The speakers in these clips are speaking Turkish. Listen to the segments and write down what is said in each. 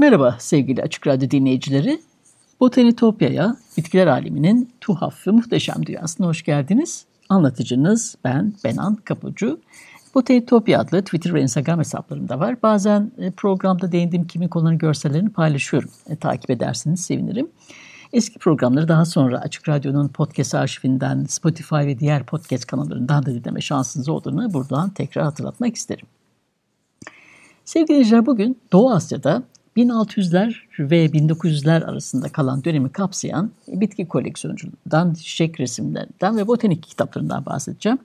Merhaba sevgili Açık Radyo dinleyicileri. Botanitopya'ya, bitkiler aleminin tuhaf ve muhteşem dünyasına hoş geldiniz. Anlatıcınız ben Benan Kapucu. Botanitopya adlı Twitter ve Instagram hesaplarımda var. Bazen e, programda değindiğim kimi konuların görsellerini paylaşıyorum. E, takip ederseniz sevinirim. Eski programları daha sonra Açık Radyo'nun podcast arşivinden, Spotify ve diğer podcast kanallarından da dinleme şansınız olduğunu buradan tekrar hatırlatmak isterim. Sevgili dinleyiciler bugün Doğu Asya'da 1600'ler ve 1900'ler arasında kalan dönemi kapsayan bitki koleksiyonculuğundan, çiçek resimlerinden ve botanik kitaplarından bahsedeceğim.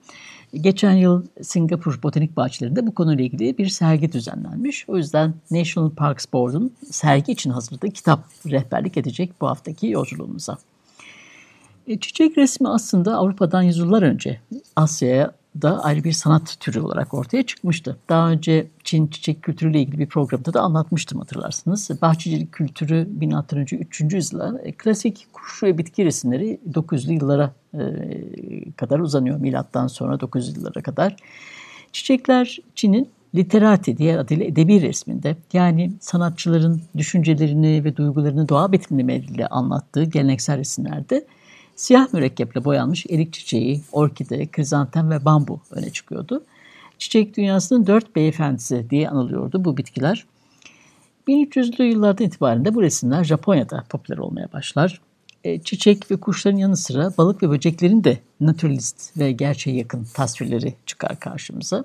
Geçen yıl Singapur Botanik Bahçelerinde bu konuyla ilgili bir sergi düzenlenmiş. O yüzden National Parks Board'un sergi için hazırladığı kitap rehberlik edecek bu haftaki yolculuğumuza. E, çiçek resmi aslında Avrupa'dan yüzyıllar önce Asya'ya da ayrı bir sanat türü olarak ortaya çıkmıştı. Daha önce Çin çiçek kültürüyle ilgili bir programda da anlatmıştım hatırlarsınız. Bahçecilik kültürü 1600. 3. yüzyıla, e, klasik kuş ve bitki resimleri 900'lü yıllara e, kadar uzanıyor. Milattan sonra 900'lü yıllara kadar. Çiçekler Çin'in literati diğer adıyla edebi resminde yani sanatçıların düşüncelerini ve duygularını doğa betimlemeleriyle anlattığı geleneksel resimlerde Siyah mürekkeple boyanmış erik çiçeği, orkide, krizantem ve bambu öne çıkıyordu. Çiçek dünyasının dört beyefendisi diye anılıyordu bu bitkiler. 1300'lü yıllardan itibaren de bu resimler Japonya'da popüler olmaya başlar. E, çiçek ve kuşların yanı sıra balık ve böceklerin de naturalist ve gerçeğe yakın tasvirleri çıkar karşımıza.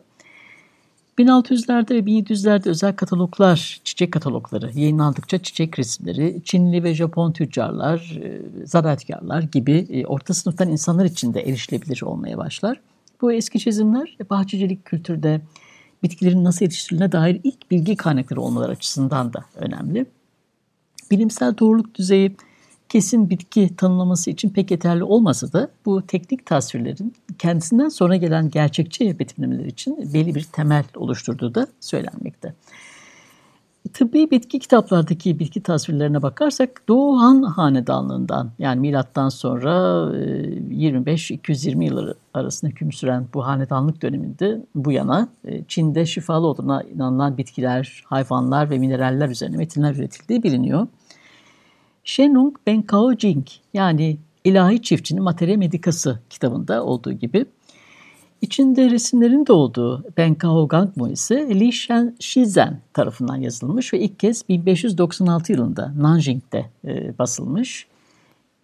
1600'lerde ve 1700'lerde özel kataloglar, çiçek katalogları yayınlandıkça çiçek resimleri, Çinli ve Japon tüccarlar, e, zanaatkarlar gibi e, orta sınıftan insanlar için de erişilebilir olmaya başlar. Bu eski çizimler bahçecilik kültürde bitkilerin nasıl yetiştirildiğine dair ilk bilgi kaynakları olmaları açısından da önemli. Bilimsel doğruluk düzeyi kesin bitki tanımlaması için pek yeterli olmasa da bu teknik tasvirlerin kendisinden sonra gelen gerçekçi betimlemeler için belli bir temel oluşturduğu da söylenmekte. Tıbbi bitki kitaplardaki bitki tasvirlerine bakarsak Doğu Han Hanedanlığından yani milattan sonra 25-220 e, yılları arasında hüküm süren bu hanedanlık döneminde bu yana e, Çin'de şifalı olduğuna inanılan bitkiler, hayvanlar ve mineraller üzerine metinler üretildiği biliniyor. Shenung Benkao Jing yani İlahi Çiftçinin Materia Medikası kitabında olduğu gibi içinde resimlerin de olduğu Benkao Gangmo ise Li Shen Shizhen tarafından yazılmış ve ilk kez 1596 yılında Nanjing'de e, basılmış.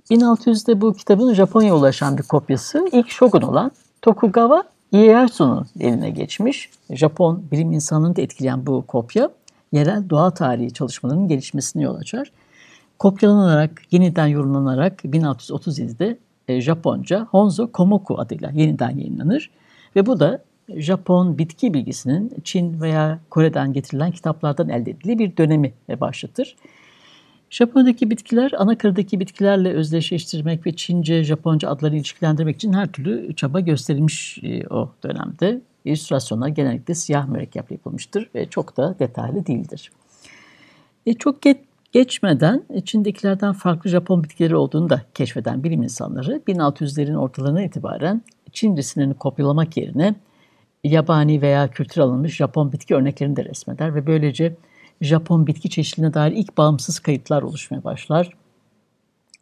1600'de bu kitabın Japonya'ya ulaşan bir kopyası ilk shogun olan Tokugawa Ieyasu'nun eline geçmiş. Japon bilim insanını da etkileyen bu kopya yerel doğa tarihi çalışmalarının gelişmesine yol açar kopyalanarak, yeniden yorumlanarak 1637'de e, Japonca Honzo Komoku adıyla yeniden yayınlanır. Ve bu da Japon bitki bilgisinin Çin veya Kore'den getirilen kitaplardan elde edildiği bir dönemi başlatır. Japonya'daki bitkiler Anakıra'daki bitkilerle özdeşleştirmek ve Çince, Japonca adları ilişkilendirmek için her türlü çaba gösterilmiş e, o dönemde. İllüstrasyonlar genellikle siyah mürekkeple yapılmıştır ve çok da detaylı değildir. E, çok geç, Geçmeden içindekilerden farklı Japon bitkileri olduğunu da keşfeden bilim insanları 1600'lerin ortalarına itibaren Çin resimlerini kopyalamak yerine yabani veya kültür alınmış Japon bitki örneklerini de resmeder ve böylece Japon bitki çeşitliliğine dair ilk bağımsız kayıtlar oluşmaya başlar.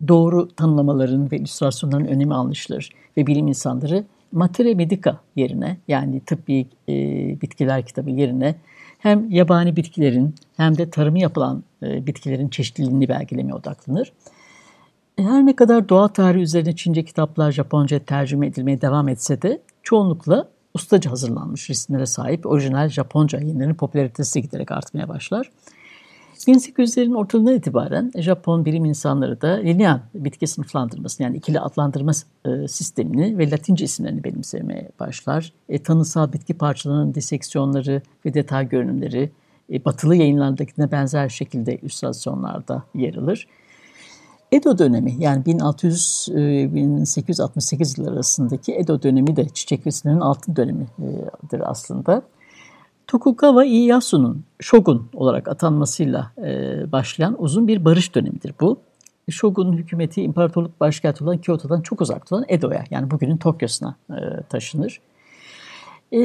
Doğru tanımlamaların ve illüstrasyonların önemi anlaşılır ve bilim insanları Materia Medica yerine yani tıbbi e, bitkiler kitabı yerine hem yabani bitkilerin hem de tarımı yapılan e, bitkilerin çeşitliliğini belgelemeye odaklanır. E, her ne kadar doğa tarihi üzerine Çince kitaplar Japonca tercüme edilmeye devam etse de çoğunlukla ustaca hazırlanmış resimlere sahip orijinal Japonca yayınlarının popülaritesi giderek artmaya başlar. 1800'lerin ortalarından itibaren Japon bilim insanları da lineal bitki sınıflandırması yani ikili adlandırma e, sistemini ve Latince isimlerini benimsemeye başlar. E, tanısal bitki parçalarının diseksiyonları ve detay görünümleri e, batılı yayınlardakine benzer şekilde illüstrasyonlarda yer alır. Edo dönemi yani 1600-1868 yılları arasındaki Edo dönemi de çiçek resimlerinin altın dönemidir aslında. Tokugawa Ieyasu'nun shogun olarak atanmasıyla e, başlayan uzun bir barış dönemidir bu. Shogun hükümeti imparatorluk başkenti olan Kyoto'dan çok uzakta olan Edo'ya yani bugünün Tokyo'suna e, taşınır. E,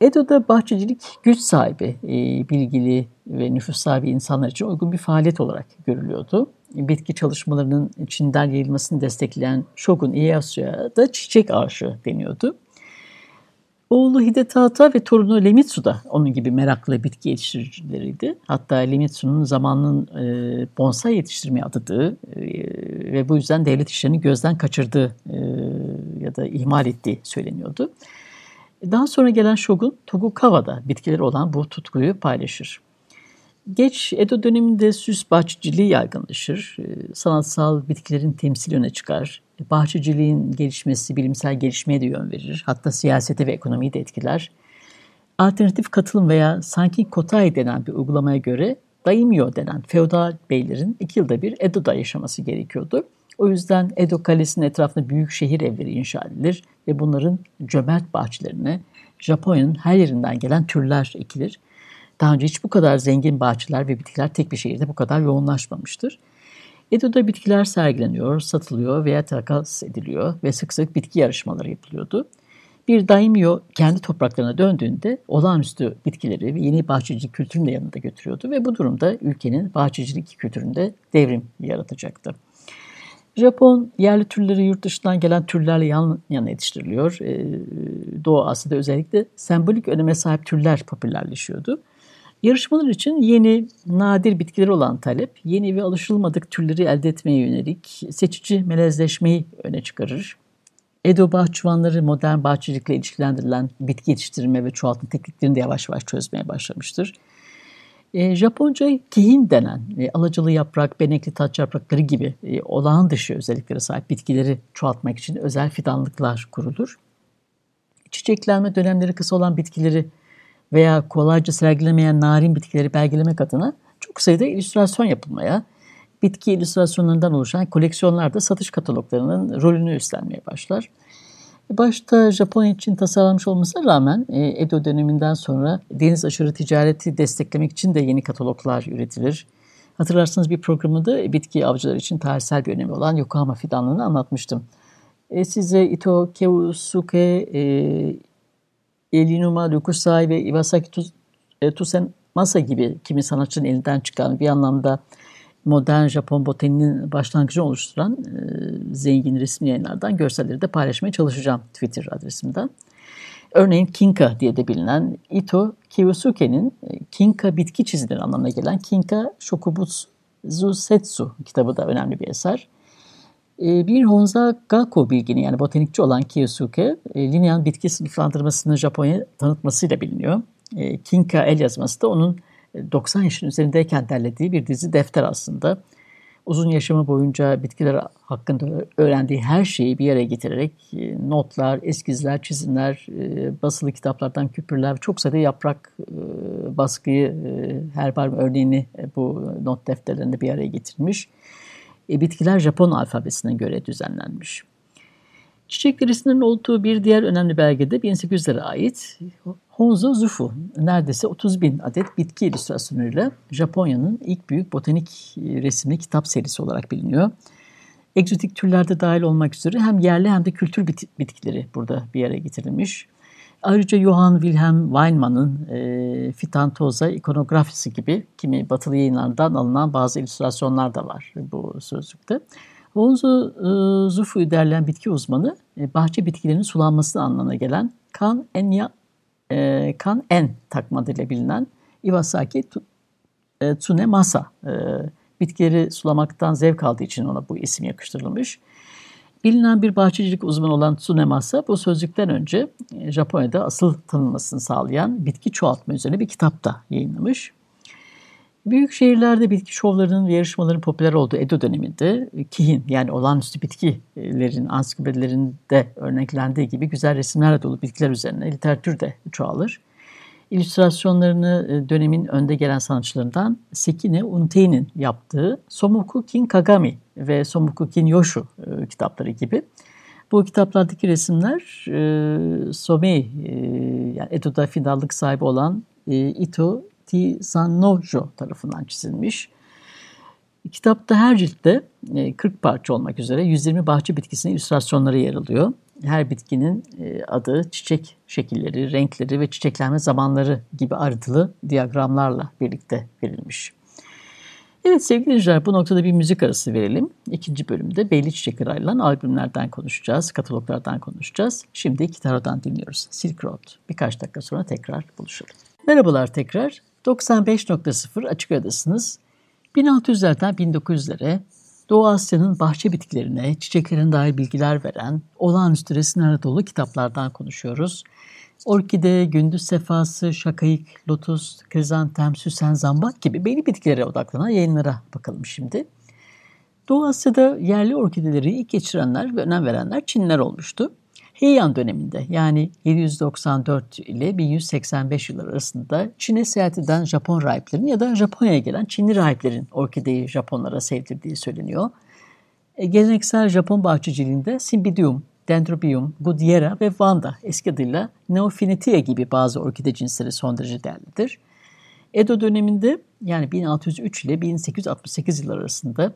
Edo'da bahçecilik güç sahibi, e, bilgili ve nüfus sahibi insanlar için uygun bir faaliyet olarak görülüyordu. Bitki çalışmalarının Çin'den yayılmasını destekleyen Shogun Ieyasu'ya da çiçek ağaçı deniyordu. Oğlu Hidetata ve torunu Lemitsu da onun gibi meraklı bitki yetiştiricileriydi. Hatta Lemitsu'nun zamanının e, bonsai yetiştirmeye adadığı e, ve bu yüzden devlet işlerini gözden kaçırdığı e, ya da ihmal ettiği söyleniyordu. Daha sonra gelen Shogun Togukawa'da bitkileri olan bu tutkuyu paylaşır. Geç Edo döneminde süs bahçeciliği yaygınlaşır. Ee, sanatsal bitkilerin temsili öne çıkar. Bahçeciliğin gelişmesi bilimsel gelişmeye de yön verir. Hatta siyasete ve ekonomiyi de etkiler. Alternatif katılım veya sanki kotai denen bir uygulamaya göre daimyo denen feodal beylerin iki yılda bir Edo'da yaşaması gerekiyordu. O yüzden Edo Kalesi'nin etrafında büyük şehir evleri inşa edilir ve bunların cömert bahçelerine Japonya'nın her yerinden gelen türler ekilir. Daha önce hiç bu kadar zengin bahçeler ve bitkiler tek bir şehirde bu kadar yoğunlaşmamıştır. Edo'da bitkiler sergileniyor, satılıyor veya takas ediliyor ve sık sık bitki yarışmaları yapılıyordu. Bir daimyo kendi topraklarına döndüğünde olağanüstü bitkileri ve yeni bahçecilik kültürünü de yanında götürüyordu ve bu durumda ülkenin bahçecilik kültüründe devrim yaratacaktı. Japon yerli türleri yurt dışından gelen türlerle yan yana yetiştiriliyor. Ee, Doğu Asya'da özellikle sembolik öneme sahip türler popülerleşiyordu. Yarışmalar için yeni, nadir bitkiler olan talep, yeni ve alışılmadık türleri elde etmeye yönelik seçici melezleşmeyi öne çıkarır. Edo bahçıvanları modern bahçecilikle ilişkilendirilen bitki yetiştirme ve çoğaltım tekniklerini de yavaş yavaş çözmeye başlamıştır. E, Japonca kihin denen e, alacalı yaprak, benekli taç yaprakları gibi e, olağan dışı özelliklere sahip bitkileri çoğaltmak için özel fidanlıklar kurulur. Çiçeklenme dönemleri kısa olan bitkileri veya kolayca sergilemeyen narin bitkileri belgelemek adına çok sayıda illüstrasyon yapılmaya, bitki illüstrasyonlarından oluşan koleksiyonlar da satış kataloglarının rolünü üstlenmeye başlar. Başta Japonya için tasarlanmış olmasına rağmen e, Edo döneminden sonra deniz aşırı ticareti desteklemek için de yeni kataloglar üretilir. Hatırlarsanız bir programında bitki avcılar için tarihsel bir önemi olan Yokohama fidanlığını anlatmıştım. E, size Ito Keusuke, e, Elinuma Dokusai ve Iwasaki e, Tusemasa gibi kimi sanatçının elinden çıkan bir anlamda modern Japon botaniğinin başlangıcını oluşturan e, zengin resmi yayınlardan görselleri de paylaşmaya çalışacağım Twitter adresimden. Örneğin Kinka diye de bilinen Ito Kiyosuke'nin e, Kinka bitki çizileri anlamına gelen Kinka Shokubutsu Setsu kitabı da önemli bir eser. E, bir Honza Gakko bilgini yani botanikçi olan Kiyosuke, e, lineal bitki sınıflandırmasını Japonya tanıtmasıyla biliniyor. E, Kinka el yazması da onun 90 yaşın üzerindeyken derlediği bir dizi defter aslında. Uzun yaşamı boyunca bitkiler hakkında öğrendiği her şeyi bir yere getirerek notlar, eskizler, çizimler, basılı kitaplardan küpürler, çok sayıda yaprak baskıyı, herbarium örneğini bu not defterlerinde bir araya getirmiş e, bitkiler Japon alfabesine göre düzenlenmiş. Çiçek derisinin olduğu bir diğer önemli belgede 1800'lere ait Honzo Zufu neredeyse 30 bin adet bitki illüstrasyonuyla Japonya'nın ilk büyük botanik resimli kitap serisi olarak biliniyor. Egzotik türlerde dahil olmak üzere hem yerli hem de kültür bitkileri burada bir yere getirilmiş. Ayrıca Johann Wilhelm Weinmann'ın e, Fitantoza ikonografisi gibi kimi batılı yayınlardan alınan bazı illüstrasyonlar da var bu sözlükte. Honzo e, Zufu'yu derleyen bitki uzmanı e, bahçe bitkilerinin sulanması anlamına gelen kan enya e, kan en takma adıyla bilinen Iwasaki e, Tsunemasa e, bitkileri sulamaktan zevk aldığı için ona bu isim yakıştırılmış. Bilinen bir bahçecilik uzmanı olan Tsunemasa bu sözcükten önce e, Japonya'da asıl tanınmasını sağlayan bitki çoğaltma üzerine bir kitap da yayınlamış. Büyük şehirlerde bitki şovlarının ve yarışmaların popüler olduğu Edo döneminde kihin yani olağanüstü bitkilerin ansiklopedilerinde örneklendiği gibi güzel resimlerle dolu bitkiler üzerine literatür de çoğalır. İllüstrasyonlarını e, dönemin önde gelen sanatçılarından Sekine Untei'nin yaptığı Somuku Kin Kagami ve Somuku Kin Yoshu e, kitapları gibi. Bu kitaplardaki resimler e, Somei, e, yani Edo'da fidallık sahibi olan e, Ito Tizanojo tarafından çizilmiş. Kitapta her ciltte 40 e, parça olmak üzere 120 bahçe bitkisinin illüstrasyonları yer alıyor. Her bitkinin e, adı, çiçek şekilleri, renkleri ve çiçeklenme zamanları gibi ayrıntılı diyagramlarla birlikte verilmiş. Evet sevgili dinleyiciler bu noktada bir müzik arası verelim. İkinci bölümde Belli Çiçekler ayrılan albümlerden konuşacağız, kataloglardan konuşacağız. Şimdi iki taraftan dinliyoruz. Silk Road. Birkaç dakika sonra tekrar buluşalım. Merhabalar tekrar. 95.0 Açık Radyo'dasınız. 1600'lerden 1900'lere Doğu Asya'nın bahçe bitkilerine, çiçeklerine dair bilgiler veren olağanüstü resimlerle dolu kitaplardan konuşuyoruz. Orkide, gündüz sefası, şakayık, lotus, krizantem, süsen, zambak gibi belli bitkilere odaklanan yayınlara bakalım şimdi. Doğu Asya'da yerli orkideleri ilk geçirenler ve önem verenler Çinliler olmuştu. Heian döneminde yani 794 ile 1185 yıllar arasında Çin'e seyahat eden Japon rahiplerin ya da Japonya'ya gelen Çinli rahiplerin orkideyi Japonlara sevdirdiği söyleniyor. E, geleneksel Japon bahçeciliğinde Cymbidium, Dendrobium, Goodyeara ve Vanda eski adıyla Neophynetia gibi bazı orkide cinsleri son derece değerlidir. Edo döneminde yani 1603 ile 1868 yıllar arasında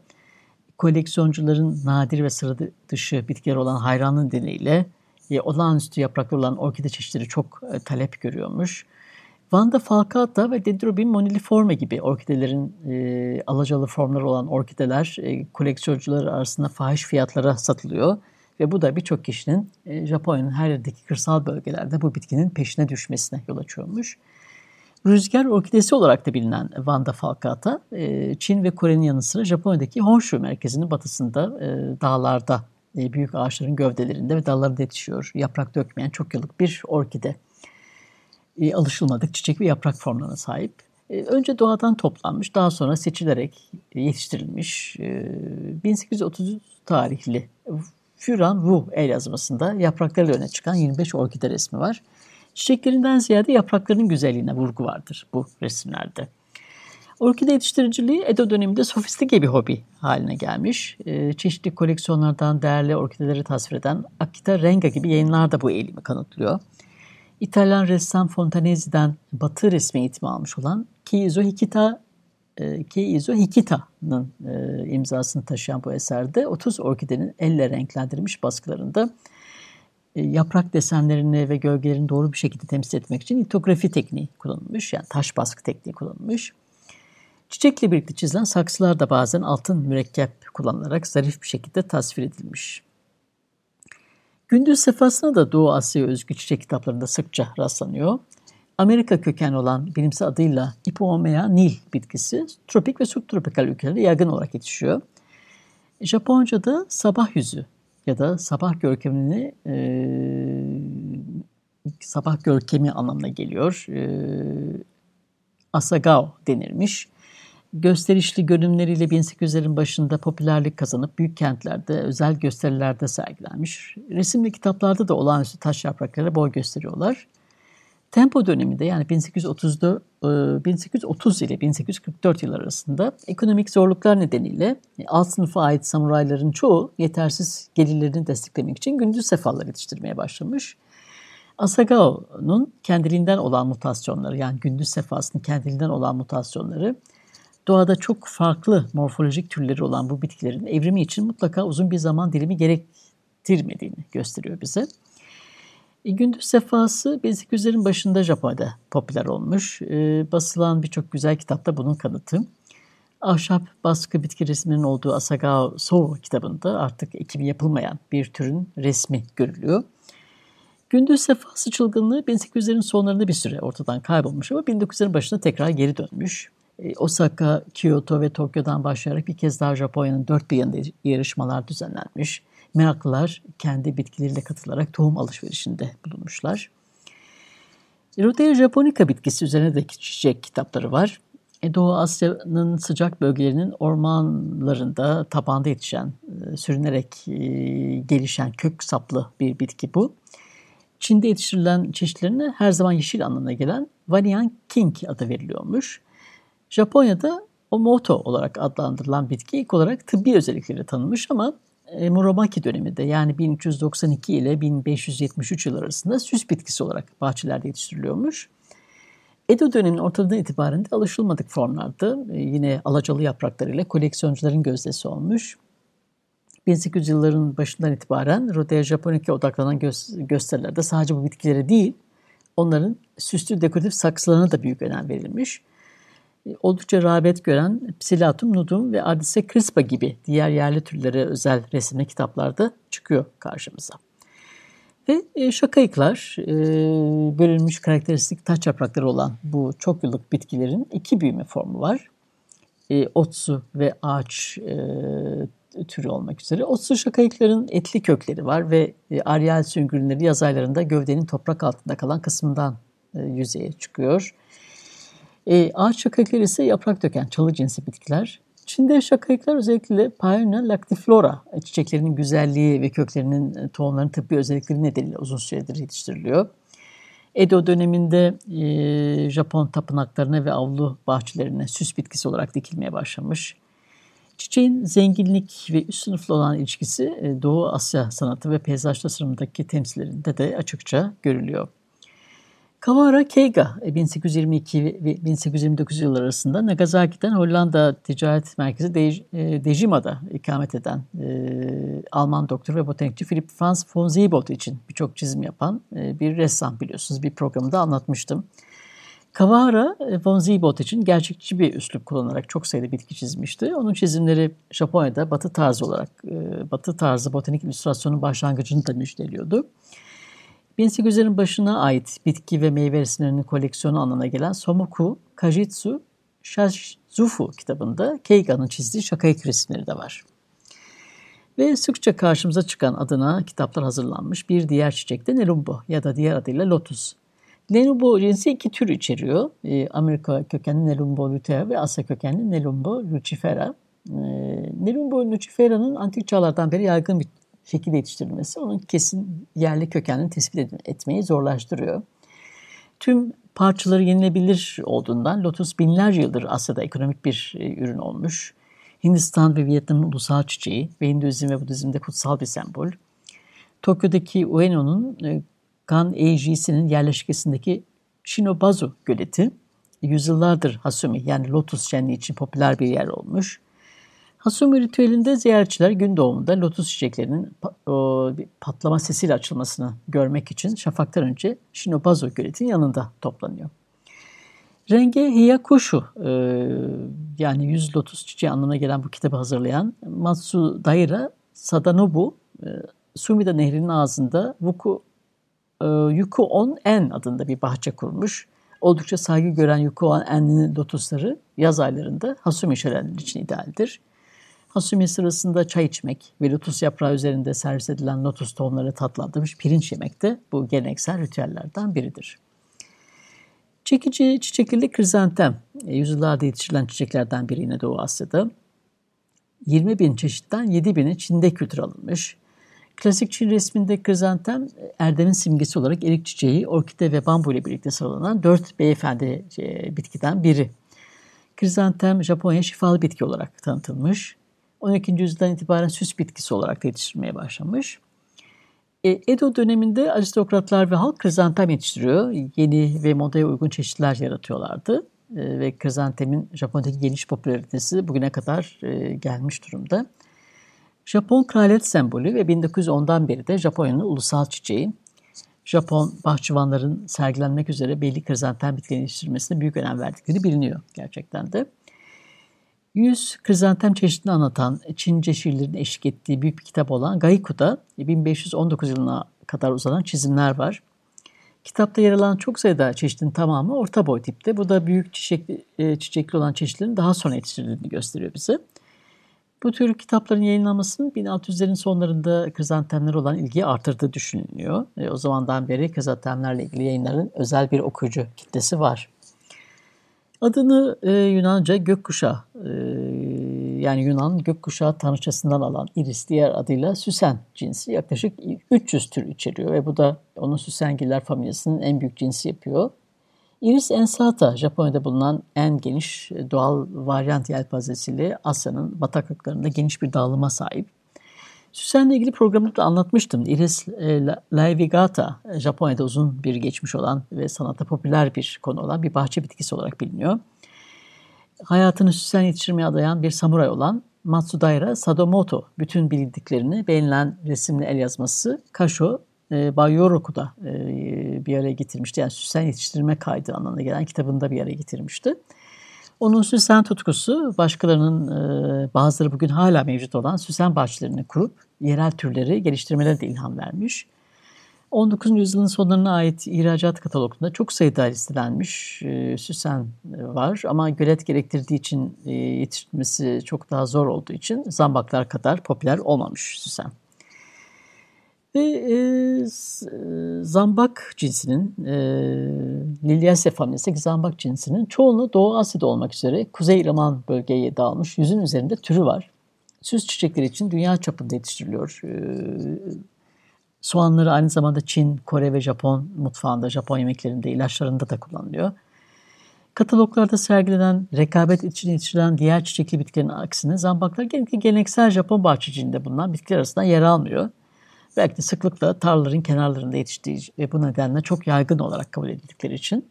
koleksiyoncuların nadir ve sıra dışı bitkiler olan hayranlığı nedeniyle e, olağanüstü yapraklı olan orkide çeşitleri çok e, talep görüyormuş. Vanda falcata ve Dendrobium moniliforme gibi orkidelerin e, alacalı formları olan orkideler e, koleksiyoncular arasında fahiş fiyatlara satılıyor. Ve bu da birçok kişinin e, Japonya'nın her yerdeki kırsal bölgelerde bu bitkinin peşine düşmesine yol açıyormuş. Rüzgar orkidesi olarak da bilinen Vanda falcata, e, Çin ve Kore'nin yanı sıra Japonya'daki Honshu merkezinin batısında e, dağlarda e, büyük ağaçların gövdelerinde ve dallarında yetişiyor. Yaprak dökmeyen çok yıllık bir orkide. E, alışılmadık çiçek ve yaprak formlarına sahip. E, önce doğadan toplanmış, daha sonra seçilerek yetiştirilmiş. 1830 tarihli Furan Wu el yazmasında yapraklarıyla öne çıkan 25 orkide resmi var. Çiçeklerinden ziyade yapraklarının güzelliğine vurgu vardır bu resimlerde. Orkide yetiştiriciliği Edo döneminde sofistike bir hobi haline gelmiş. E, çeşitli koleksiyonlardan değerli orkideleri tasvir eden Akita Renga gibi yayınlar da bu eğilimi kanıtlıyor. İtalyan ressam Fontanese'den batı resmi eğitimi almış olan Keizo Hikita e, Keizo Hikita'nın e, imzasını taşıyan bu eserde 30 orkidenin elle renklendirilmiş baskılarında e, yaprak desenlerini ve gölgelerini doğru bir şekilde temsil etmek için litografi tekniği kullanılmış. Yani taş baskı tekniği kullanılmış. Çiçekle birlikte çizilen saksılar da bazen altın mürekkep kullanılarak zarif bir şekilde tasvir edilmiş. Gündüz sefasına da Doğu Asya özgü çiçek kitaplarında sıkça rastlanıyor. Amerika kökenli olan bilimsel adıyla Ipomea nil bitkisi tropik ve subtropikal ülkelerde yaygın olarak yetişiyor. Japonca'da sabah yüzü ya da sabah görkemini e, sabah görkemi anlamına geliyor. E, asagao denirmiş gösterişli görünümleriyle 1800'lerin başında popülerlik kazanıp büyük kentlerde, özel gösterilerde sergilenmiş. Resim ve kitaplarda da olağanüstü taş yaprakları boy gösteriyorlar. Tempo döneminde yani 1830'da 1830 ile 1844 yıl arasında ekonomik zorluklar nedeniyle alt sınıfa ait samurayların çoğu yetersiz gelirlerini desteklemek için gündüz sefalar yetiştirmeye başlamış. Asagao'nun kendiliğinden olan mutasyonları yani gündüz sefasının kendiliğinden olan mutasyonları doğada çok farklı morfolojik türleri olan bu bitkilerin evrimi için mutlaka uzun bir zaman dilimi gerektirmediğini gösteriyor bize. E, gündüz sefası 1800'lerin başında Japonya'da popüler olmuş. E, basılan birçok güzel kitapta bunun kanıtı. Ahşap baskı bitki resminin olduğu Asagao Sou kitabında artık ekimi yapılmayan bir türün resmi görülüyor. Gündüz sefası çılgınlığı 1800'lerin sonlarında bir süre ortadan kaybolmuş ama 1900'lerin başında tekrar geri dönmüş. E, Osaka, Kyoto ve Tokyo'dan başlayarak bir kez daha Japonya'nın dört bir yanında yarışmalar düzenlenmiş. Meraklılar kendi bitkileriyle katılarak tohum alışverişinde bulunmuşlar. Rhodea japonica bitkisi üzerine de çiçek kitapları var. e, Doğu Asya'nın sıcak bölgelerinin ormanlarında tabanda yetişen, e, sürünerek gelişen kök saplı bir bitki bu. Çin'de yetiştirilen çeşitlerine her zaman yeşil anlamına gelen Valian King adı veriliyormuş. Japonya'da Omoto olarak adlandırılan bitki ilk olarak tıbbi özellikleri tanınmış ama Muromachi döneminde yani 1392 ile 1573 yıl arasında süs bitkisi olarak bahçelerde yetiştiriliyormuş. Edo döneminin ortadan itibaren de alışılmadık formlarda yine alacalı yapraklarıyla koleksiyoncuların gözdesi olmuş. 1800 yılların başından itibaren Rhodea japonica odaklanan gö- gösterilerde sadece bu bitkilere değil, onların süslü dekoratif saksılarına da büyük önem verilmiş. Oldukça rağbet gören Psilatum nudum ve Ardise crispa gibi diğer yerli türlere özel resimli kitaplarda çıkıyor karşımıza. Ve e, şakayıklar, e, bölünmüş karakteristik taç yaprakları olan bu çok yıllık bitkilerin iki büyüme formu var. E, otsu ve ağaç e, türü olmak üzere. Otsu şakayıkların etli kökleri var ve e, aryal süngürleri yaz aylarında gövdenin toprak altında kalan kısmından yüzeye çıkıyor. E, ağaç şakayıkları ise yaprak döken çalı cinsi bitkiler. Çin'de şakayıklar özellikle Paeonia lactiflora çiçeklerinin güzelliği ve köklerinin e, tohumların tıbbi özellikleri nedeniyle uzun süredir yetiştiriliyor. Edo döneminde e, Japon tapınaklarına ve avlu bahçelerine süs bitkisi olarak dikilmeye başlamış. Çiçeğin zenginlik ve üst sınıflı olan ilişkisi e, Doğu Asya sanatı ve peyzaj tasarımındaki temsillerinde de açıkça görülüyor. Kawara Keiga 1822 e, ve 1829 yılları arasında Nagasaki'den Hollanda Ticaret Merkezi e, Dejima'da ikamet eden e, Alman doktor ve botanikçi Philip Franz von Siebold için birçok çizim yapan bir ressam biliyorsunuz. Bir programda anlatmıştım. Kawara von Siebold için gerçekçi bir üslup kullanarak çok sayıda bitki çizmişti. Onun çizimleri Japonya'da batı tarzı olarak, batı tarzı botanik illüstrasyonun başlangıcını da müjdeliyordu. 1800'lerin başına ait bitki ve meyve resimlerinin koleksiyonu anlamına gelen Somoku Kajitsu Shazufu kitabında Keiga'nın çizdiği şakayık resimleri de var. Ve sıkça karşımıza çıkan adına kitaplar hazırlanmış bir diğer çiçek de Nerumbo ya da diğer adıyla lotus. Nelumbo cinsi iki tür içeriyor. Ee, Amerika kökenli Nelumbo lutea ve Asya kökenli Nelumbo lucifera. Ee, Nelumbo lucifera'nın antik çağlardan beri yaygın bir şekilde yetiştirilmesi onun kesin yerli kökenini tespit etmeyi zorlaştırıyor. Tüm parçaları yenilebilir olduğundan lotus binlerce yıldır Asya'da ekonomik bir e, ürün olmuş. Hindistan ve Vietnam'ın ulusal çiçeği ve Hinduizm ve Budizm'de kutsal bir sembol. Tokyo'daki Ueno'nun e, Kan Eijisi'nin yerleşkesindeki Shinobazu göleti yüzyıllardır Hasumi yani lotus şenliği için popüler bir yer olmuş. Hasumi ritüelinde ziyaretçiler gün doğumunda lotus çiçeklerinin patlama sesiyle açılmasını görmek için şafaktan önce Shinobazo göletin yanında toplanıyor. Rengi Hiyakushu e, yani yüz lotus çiçeği anlamına gelen bu kitabı hazırlayan Matsudaira Sadanobu e, Sumida Nehri'nin ağzında Wuku, e, Yuku-on-en adında bir bahçe kurmuş. Oldukça saygı gören Yuku-on-en'in lotusları yaz aylarında Hasumi şölenleri için idealdir. Hasumi sırasında çay içmek ve lotus yaprağı üzerinde servis edilen lotus tohumları tatlandırmış pirinç yemek de bu geleneksel ritüellerden biridir. Çekici çiçekli krizantem, e, yüzyıllarda yetiştirilen çiçeklerden biri yine Doğu Asya'da. 20 bin çeşitten 7 bini Çin'de kültür alınmış. Klasik Çin resminde krizantem erdemin simgesi olarak erik çiçeği, orkide ve bambu ile birlikte sıralanan dört beyefendi e, bitkiden biri. Krizantem Japonya şifalı bitki olarak tanıtılmış. 12. yüzyıldan itibaren süs bitkisi olarak yetiştirmeye başlamış. E, Edo döneminde aristokratlar ve halk krizantem yetiştiriyor. Yeni ve modaya uygun çeşitler yaratıyorlardı. E, ve krizantemin Japonya'daki geniş popülaritesi bugüne kadar e, gelmiş durumda. Japon kraliyet sembolü ve 1910'dan beri de Japonya'nın ulusal çiçeği. Japon bahçıvanların sergilenmek üzere belli krizantem bitkilerin yetiştirilmesine büyük önem verdikleri biliniyor gerçekten de. 100 krizantem çeşidini anlatan Çince şiirlerin eşlik ettiği büyük bir kitap olan Gaiku'da 1519 yılına kadar uzanan çizimler var. Kitapta yer alan çok sayıda çeşitin tamamı orta boy tipte. Bu da büyük çiçekli, e, çiçekli olan çeşitlerin daha sonra yetiştirildiğini gösteriyor bize. Bu tür kitapların yayınlanmasının 1600'lerin sonlarında krizantemler olan ilgiyi artırdığı düşünülüyor. E, o zamandan beri krizantemlerle ilgili yayınların özel bir okuyucu kitlesi var. Adını e, Yunanca gökkuşağı e, yani Yunan gökkuşağı tanrıçasından alan iris diğer adıyla süsen cinsi yaklaşık 300 tür içeriyor ve bu da onun süsengiller familyasının en büyük cinsi yapıyor. Iris ensata Japonya'da bulunan en geniş doğal varyant yelpazesiyle Asya'nın bataklıklarında geniş bir dağılıma sahip. Süsen'le ilgili programda da anlatmıştım. Iris e, laevigata Japonya'da uzun bir geçmiş olan ve sanatta popüler bir konu olan bir bahçe bitkisi olarak biliniyor. Hayatını süsen yetiştirmeye adayan bir samuray olan Matsudaira Sadomoto bütün bildiklerini beğenilen resimli el yazması Kasho e, Bayoroku'da e, bir araya getirmişti. Yani süsen yetiştirme kaydı anlamına gelen kitabında bir araya getirmişti. Onun süsen tutkusu başkalarının e, bazıları bugün hala mevcut olan süsen bahçelerini kurup yerel türleri geliştirmeleri de ilham vermiş. 19. yüzyılın sonlarına ait ihracat katalogunda çok sayıda listelenmiş e, süsen var ama gölet gerektirdiği için e, yetiştirmesi çok daha zor olduğu için zambaklar kadar popüler olmamış süsen. Ve e, zambak cinsinin, e, Liliaceae familyasındaki zambak cinsinin çoğunluğu Doğu Asya'da olmak üzere Kuzey İrman bölgeye dağılmış yüzün üzerinde türü var. Süs çiçekleri için dünya çapında yetiştiriliyor. E, soğanları aynı zamanda Çin, Kore ve Japon mutfağında, Japon yemeklerinde, ilaçlarında da kullanılıyor. Kataloglarda sergilenen rekabet için yetiştirilen diğer çiçekli bitkilerin aksine zambaklar genellikle geleneksel Japon bahçeciliğinde bulunan bitkiler arasında yer almıyor belki sıklıkla tarlaların kenarlarında yetiştiği ve bu nedenle çok yaygın olarak kabul edildikleri için.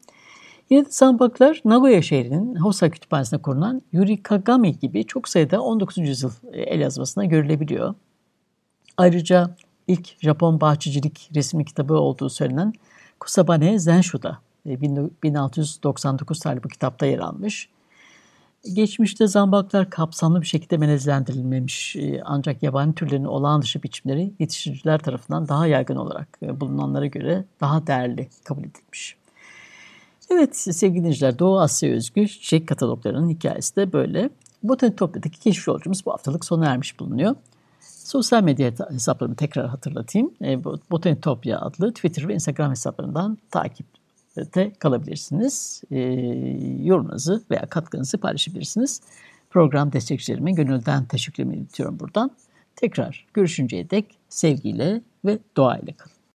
Yine de zambaklar Nagoya şehrinin Hosa kütüphanesinde korunan Yurikagami gibi çok sayıda 19. yüzyıl el yazmasına görülebiliyor. Ayrıca ilk Japon bahçecilik resmi kitabı olduğu söylenen Kusabane Zenshu'da 1699 tarihli bu kitapta yer almış. Geçmişte zambaklar kapsamlı bir şekilde melezlendirilmemiş e, ancak yabani türlerin olağan dışı biçimleri yetiştiriciler tarafından daha yaygın olarak e, bulunanlara göre daha değerli kabul edilmiş. Evet sevgili dinleyiciler Doğu Asya özgü çiçek kataloglarının hikayesi de böyle. Botanitopya'daki keşif yolcumuz bu haftalık sona ermiş bulunuyor. Sosyal medya hesaplarımı tekrar hatırlatayım. E, Botanitopya adlı Twitter ve Instagram hesaplarından takip de kalabilirsiniz. E, yorumunuzu veya katkınızı paylaşabilirsiniz. Program destekçilerime gönülden teşekkür ediyorum buradan. Tekrar görüşünceye dek sevgiyle ve doğayla kalın.